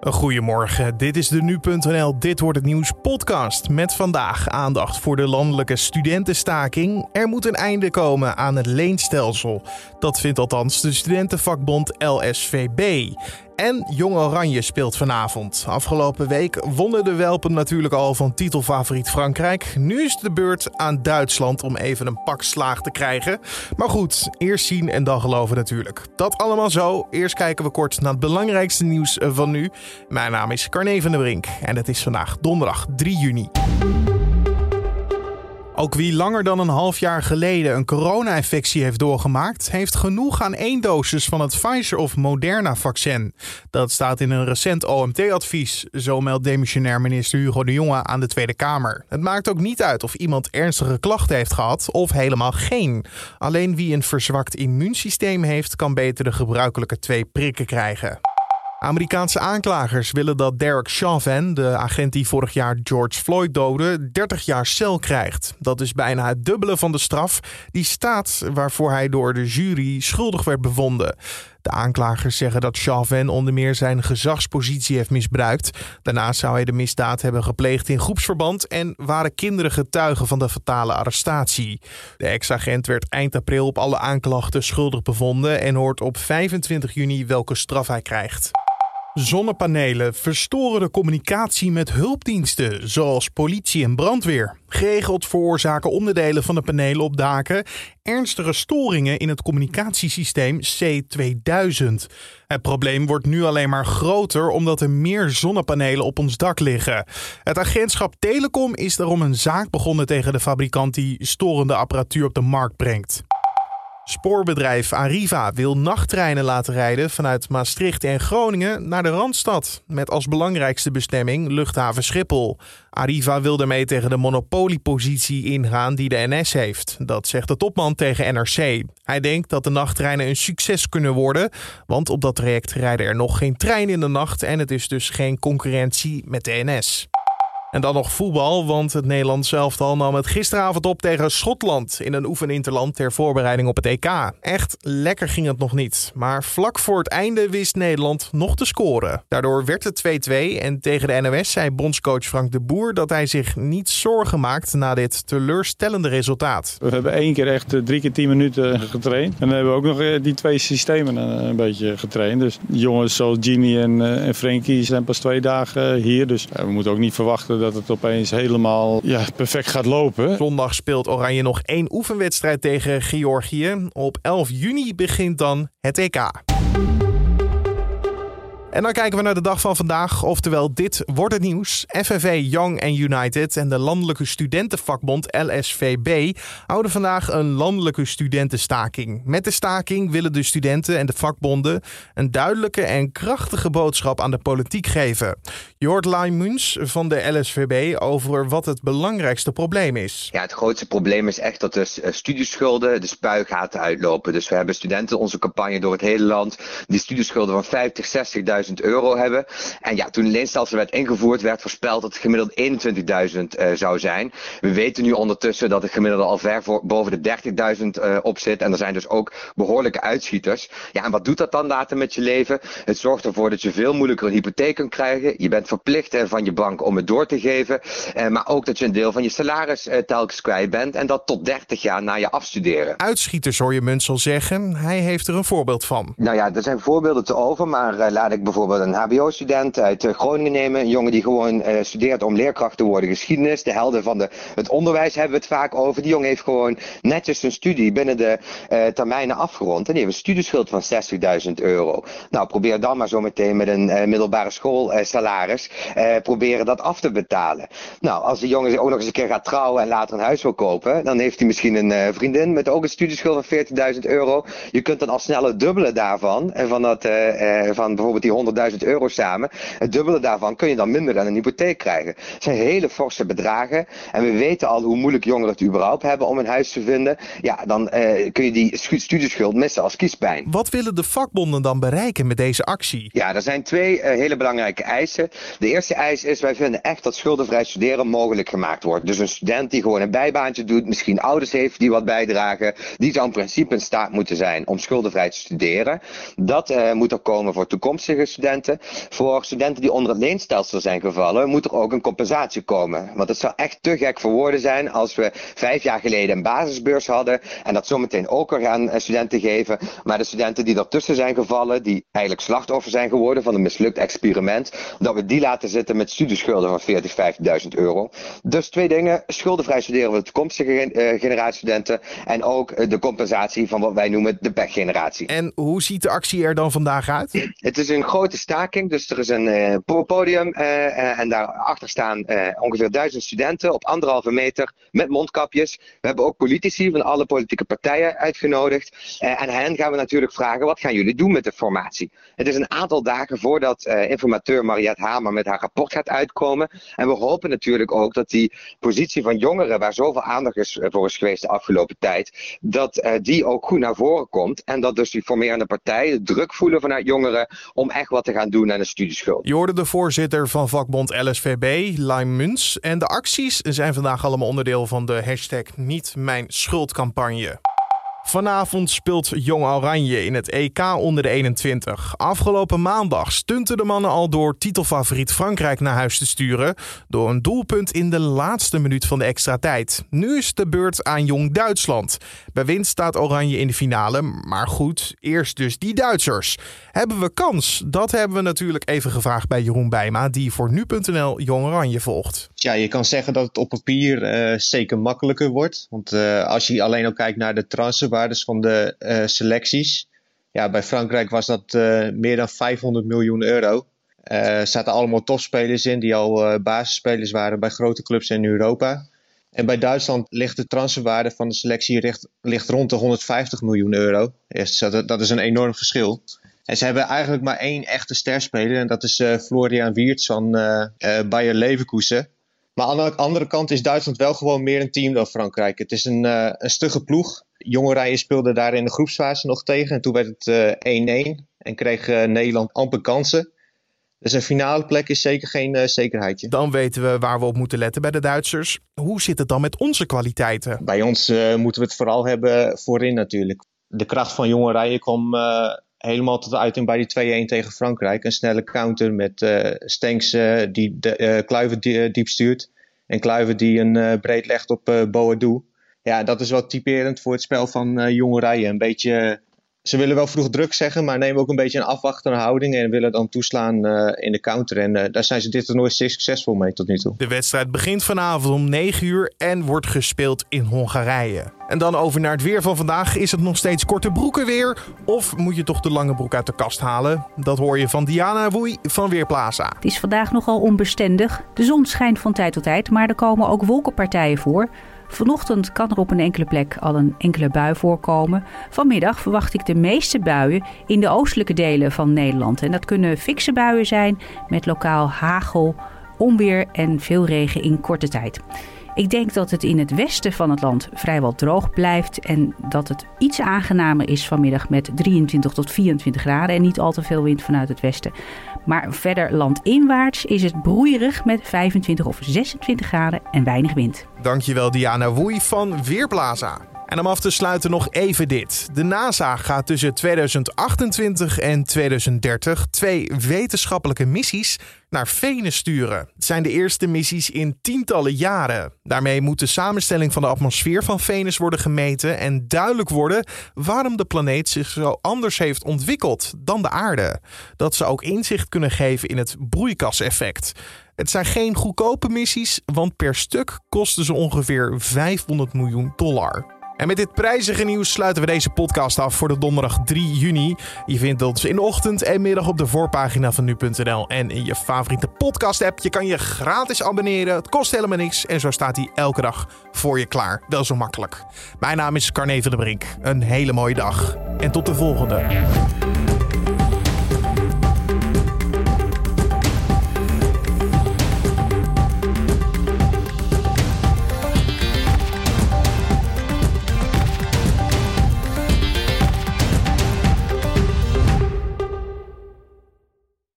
Goedemorgen, dit is de Nu.nl Dit wordt het nieuws podcast met vandaag aandacht voor de landelijke studentenstaking. Er moet een einde komen aan het leenstelsel. Dat vindt althans de studentenvakbond LSVB. En Jong Oranje speelt vanavond. Afgelopen week wonnen de Welpen natuurlijk al van titelfavoriet Frankrijk. Nu is de beurt aan Duitsland om even een pak slaag te krijgen. Maar goed, eerst zien en dan geloven natuurlijk. Dat allemaal zo. Eerst kijken we kort naar het belangrijkste nieuws van nu. Mijn naam is Carne van der Brink en het is vandaag donderdag 3 juni. Ook wie langer dan een half jaar geleden een corona-infectie heeft doorgemaakt, heeft genoeg aan één dosis van het Pfizer of Moderna-vaccin. Dat staat in een recent OMT-advies, zo meldt demissionair minister Hugo de Jonge aan de Tweede Kamer. Het maakt ook niet uit of iemand ernstige klachten heeft gehad of helemaal geen. Alleen wie een verzwakt immuunsysteem heeft, kan beter de gebruikelijke twee prikken krijgen. Amerikaanse aanklagers willen dat Derek Chauvin, de agent die vorig jaar George Floyd doodde, 30 jaar cel krijgt. Dat is bijna het dubbele van de straf die staat waarvoor hij door de jury schuldig werd bevonden. De aanklagers zeggen dat Chauvin onder meer zijn gezagspositie heeft misbruikt. Daarnaast zou hij de misdaad hebben gepleegd in groepsverband en waren kinderen getuigen van de fatale arrestatie. De ex-agent werd eind april op alle aanklachten schuldig bevonden en hoort op 25 juni welke straf hij krijgt. Zonnepanelen verstoren de communicatie met hulpdiensten, zoals politie en brandweer. Geregeld veroorzaken onderdelen van de panelen op daken ernstige storingen in het communicatiesysteem C2000. Het probleem wordt nu alleen maar groter omdat er meer zonnepanelen op ons dak liggen. Het agentschap Telecom is daarom een zaak begonnen tegen de fabrikant die storende apparatuur op de markt brengt. Spoorbedrijf Arriva wil nachttreinen laten rijden vanuit Maastricht en Groningen naar de Randstad. Met als belangrijkste bestemming luchthaven Schiphol. Arriva wil daarmee tegen de monopoliepositie ingaan die de NS heeft. Dat zegt de topman tegen NRC. Hij denkt dat de nachttreinen een succes kunnen worden, want op dat traject rijden er nog geen treinen in de nacht en het is dus geen concurrentie met de NS. En dan nog voetbal, want het Nederlands elftal nam het gisteravond op tegen Schotland in een oefeninterland ter voorbereiding op het EK. Echt lekker ging het nog niet, maar vlak voor het einde wist Nederland nog te scoren. Daardoor werd het 2-2 en tegen de NOS zei bondscoach Frank de Boer dat hij zich niet zorgen maakt na dit teleurstellende resultaat. We hebben één keer echt eh, drie keer tien minuten getraind en dan hebben we ook nog eh, die twee systemen een beetje getraind. Dus jongens zoals Genie en, eh, en Frankie zijn pas twee dagen hier, dus we moeten ook niet verwachten dat het opeens helemaal ja, perfect gaat lopen. Zondag speelt Oranje nog één oefenwedstrijd tegen Georgië. Op 11 juni begint dan het EK. En dan kijken we naar de dag van vandaag, oftewel dit wordt het nieuws. FNV Young United en de landelijke studentenvakbond LSVB houden vandaag een landelijke studentenstaking. Met de staking willen de studenten en de vakbonden een duidelijke en krachtige boodschap aan de politiek geven. Je hoort Muns van de LSVB over wat het belangrijkste probleem is. Ja, het grootste probleem is echt dat de studieschulden de spuigaten uitlopen. Dus we hebben studenten onze campagne door het hele land die studieschulden van 50, 60.000 euro hebben. En ja, toen het leenstelsel werd ingevoerd, werd voorspeld dat het gemiddeld 21.000 uh, zou zijn. We weten nu ondertussen dat het gemiddelde al ver voor, boven de 30.000 uh, op zit. En er zijn dus ook behoorlijke uitschieters. Ja, en wat doet dat dan later met je leven? Het zorgt ervoor dat je veel moeilijker een hypotheek kunt krijgen. Je bent verplicht uh, van je bank om het door te geven. maar ook dat je een deel van je salaris telkens kwijt bent. En dat tot 30 jaar na je afstuderen. Uitschieters hoor je Munsel zeggen. Hij heeft er een voorbeeld van. Nou ja, er zijn voorbeelden te over. Maar laat ik bijvoorbeeld een HBO-student uit eh, Groningen nemen. Een jongen die gewoon uh, studeert om leerkracht te worden geschiedenis. De helden van de, het onderwijs hebben we het vaak over. Die jongen heeft gewoon netjes zijn studie binnen de uh, termijnen afgerond. En die heeft een studieschuld van 60.000 euro. Nou, probeer dan maar zo meteen met een middelbare schoolsalaris proberen dat af te betalen. Nou, als die jongen ook nog eens een keer gaat trouwen en later een huis wil kopen, dan heeft hij misschien een vriendin met ook een studieschuld van 14.000 euro. Je kunt dan al snel het dubbele daarvan, en van, dat, van bijvoorbeeld die 100.000 euro samen. Het dubbele daarvan kun je dan minder aan een hypotheek krijgen. Het zijn hele forse bedragen. En we weten al hoe moeilijk jongeren het überhaupt hebben om een huis te vinden. Ja, dan uh, kun je die studieschuld missen als kiespijn. Wat willen de vakbonden dan bereiken met deze actie? Ja, er zijn twee uh, hele belangrijke eisen. De eerste eis is, wij vinden echt dat schuldenvrij studeren mogelijk gemaakt wordt. Dus een student die gewoon een bijbaantje doet, misschien ouders heeft die wat bijdragen, die zou in principe in staat moeten zijn om schuldenvrij te studeren. Dat uh, moet er komen voor toekomstige studenten. Voor studenten die onder het leenstelsel zijn gevallen, moet er ook een compensatie komen. Want het zou echt te gek voor woorden zijn als we vijf jaar geleden een basisbeurs hadden en dat zometeen ook weer aan studenten geven. Maar de studenten die ertussen zijn gevallen, die eigenlijk slachtoffer zijn geworden van een mislukt experiment, dat we die laten zitten met studieschulden van 40, 50.000 euro. Dus twee dingen, schuldenvrij studeren voor de toekomstige generatie studenten en ook de compensatie van wat wij noemen de pechgeneratie. En hoe ziet de actie er dan vandaag uit? Het is een grote staking, dus er is een uh, podium uh, en daarachter staan ongeveer duizend studenten op anderhalve meter met mondkapjes. We hebben ook politici van alle politieke partijen uitgenodigd. en hen gaan we natuurlijk vragen, wat gaan jullie doen met de formatie? Het is een aantal dagen voordat informateur Mariette Hamer met haar rapport gaat uitkomen. En we hopen natuurlijk ook dat die positie van jongeren, waar zoveel aandacht is voor is geweest de afgelopen tijd, dat die ook goed naar voren komt. En dat dus die formerende partijen druk voelen vanuit jongeren om echt wat te gaan doen aan de studieschuld. Je hoorde de voorzitter van vakbond LSVB, Lime Muns. En de acties zijn vandaag allemaal onderdeel van de hashtag Niet Mijn. Vanavond speelt Jong Oranje in het EK onder de 21. Afgelopen maandag stunten de mannen al door titelfavoriet Frankrijk naar huis te sturen. Door een doelpunt in de laatste minuut van de extra tijd. Nu is de beurt aan Jong Duitsland. Bij winst staat Oranje in de finale. Maar goed, eerst dus die Duitsers. Hebben we kans? Dat hebben we natuurlijk even gevraagd bij Jeroen Bijma, die voor nu.nl Jong Oranje volgt. Ja, je kan zeggen dat het op papier uh, zeker makkelijker wordt. Want uh, als je alleen al kijkt naar de transferwaardes van de uh, selecties. Ja, bij Frankrijk was dat meer dan 500 miljoen euro. Er zaten allemaal topspelers in die al basisspelers waren bij grote clubs in Europa. En bij Duitsland ligt de transferwaarde van de selectie ligt, ligt rond de 150 miljoen euro. Dus dat, is een enorm verschil. En ze hebben eigenlijk maar één echte sterspeler. En dat is Florian Wirtz van Bayer Leverkusen. Maar aan de andere kant is Duitsland wel gewoon meer een team dan Frankrijk. Het is een, uh, een stugge ploeg. Rijen speelde daar in de groepsfase nog tegen. En toen werd het 1-1 uh, en kreeg uh, Nederland amper kansen. Dus een finale plek is zeker geen zekerheidje. Dan weten we waar we op moeten letten bij de Duitsers. Hoe zit het dan met onze kwaliteiten? Bij ons moeten we het vooral hebben voorin natuurlijk. De kracht van Rijen kwam helemaal tot uiting bij die 2-1 tegen Frankrijk. Een snelle counter met uh, Stenks uh, die de, uh, die, diep stuurt. En Kluivert die een breed legt op uh, Boadu. Ja, dat is wel typerend voor het spel van rijen. Een beetje ze willen wel vroeg druk zeggen, maar nemen ook een beetje een afwachtende houding en willen dan toeslaan uh, in de counter. En uh, daar zijn ze dit toernooi zeer succesvol mee tot nu toe. De wedstrijd begint vanavond om 9 uur en wordt gespeeld in Hongarije. En dan over naar het weer van vandaag. Is het nog steeds korte broeken weer? Of moet je toch de lange broek uit de kast halen? Dat hoor je van Diana Woei van Weerplaza. Het is vandaag nogal onbestendig. De zon schijnt van tijd tot tijd, maar er komen ook wolkenpartijen voor. Vanochtend kan er op een enkele plek al een enkele bui voorkomen. Vanmiddag verwacht ik de meeste buien in de oostelijke delen van Nederland. En dat kunnen fikse buien zijn met lokaal hagel, onweer en veel regen in korte tijd. Ik denk dat het in het westen van het land vrijwel droog blijft en dat het iets aangenamer is vanmiddag met 23 tot 24 graden en niet al te veel wind vanuit het westen. Maar verder landinwaarts is het broeierig met 25 of 26 graden en weinig wind. Dankjewel Diana Woei van Weerplaza. En om af te sluiten nog even dit. De NASA gaat tussen 2028 en 2030 twee wetenschappelijke missies naar Venus sturen. Het zijn de eerste missies in tientallen jaren. Daarmee moet de samenstelling van de atmosfeer van Venus worden gemeten en duidelijk worden waarom de planeet zich zo anders heeft ontwikkeld dan de aarde. Dat ze ook inzicht kunnen geven in het broeikaseffect. Het zijn geen goedkope missies, want per stuk kosten ze ongeveer 500 miljoen dollar. En met dit prijzige nieuws sluiten we deze podcast af voor de donderdag 3 juni. Je vindt ons in de ochtend en middag op de voorpagina van nu.nl en in je favoriete podcast app. Je kan je gratis abonneren, het kost helemaal niks en zo staat hij elke dag voor je klaar. Wel zo makkelijk. Mijn naam is Carne van der Brink. Een hele mooie dag en tot de volgende.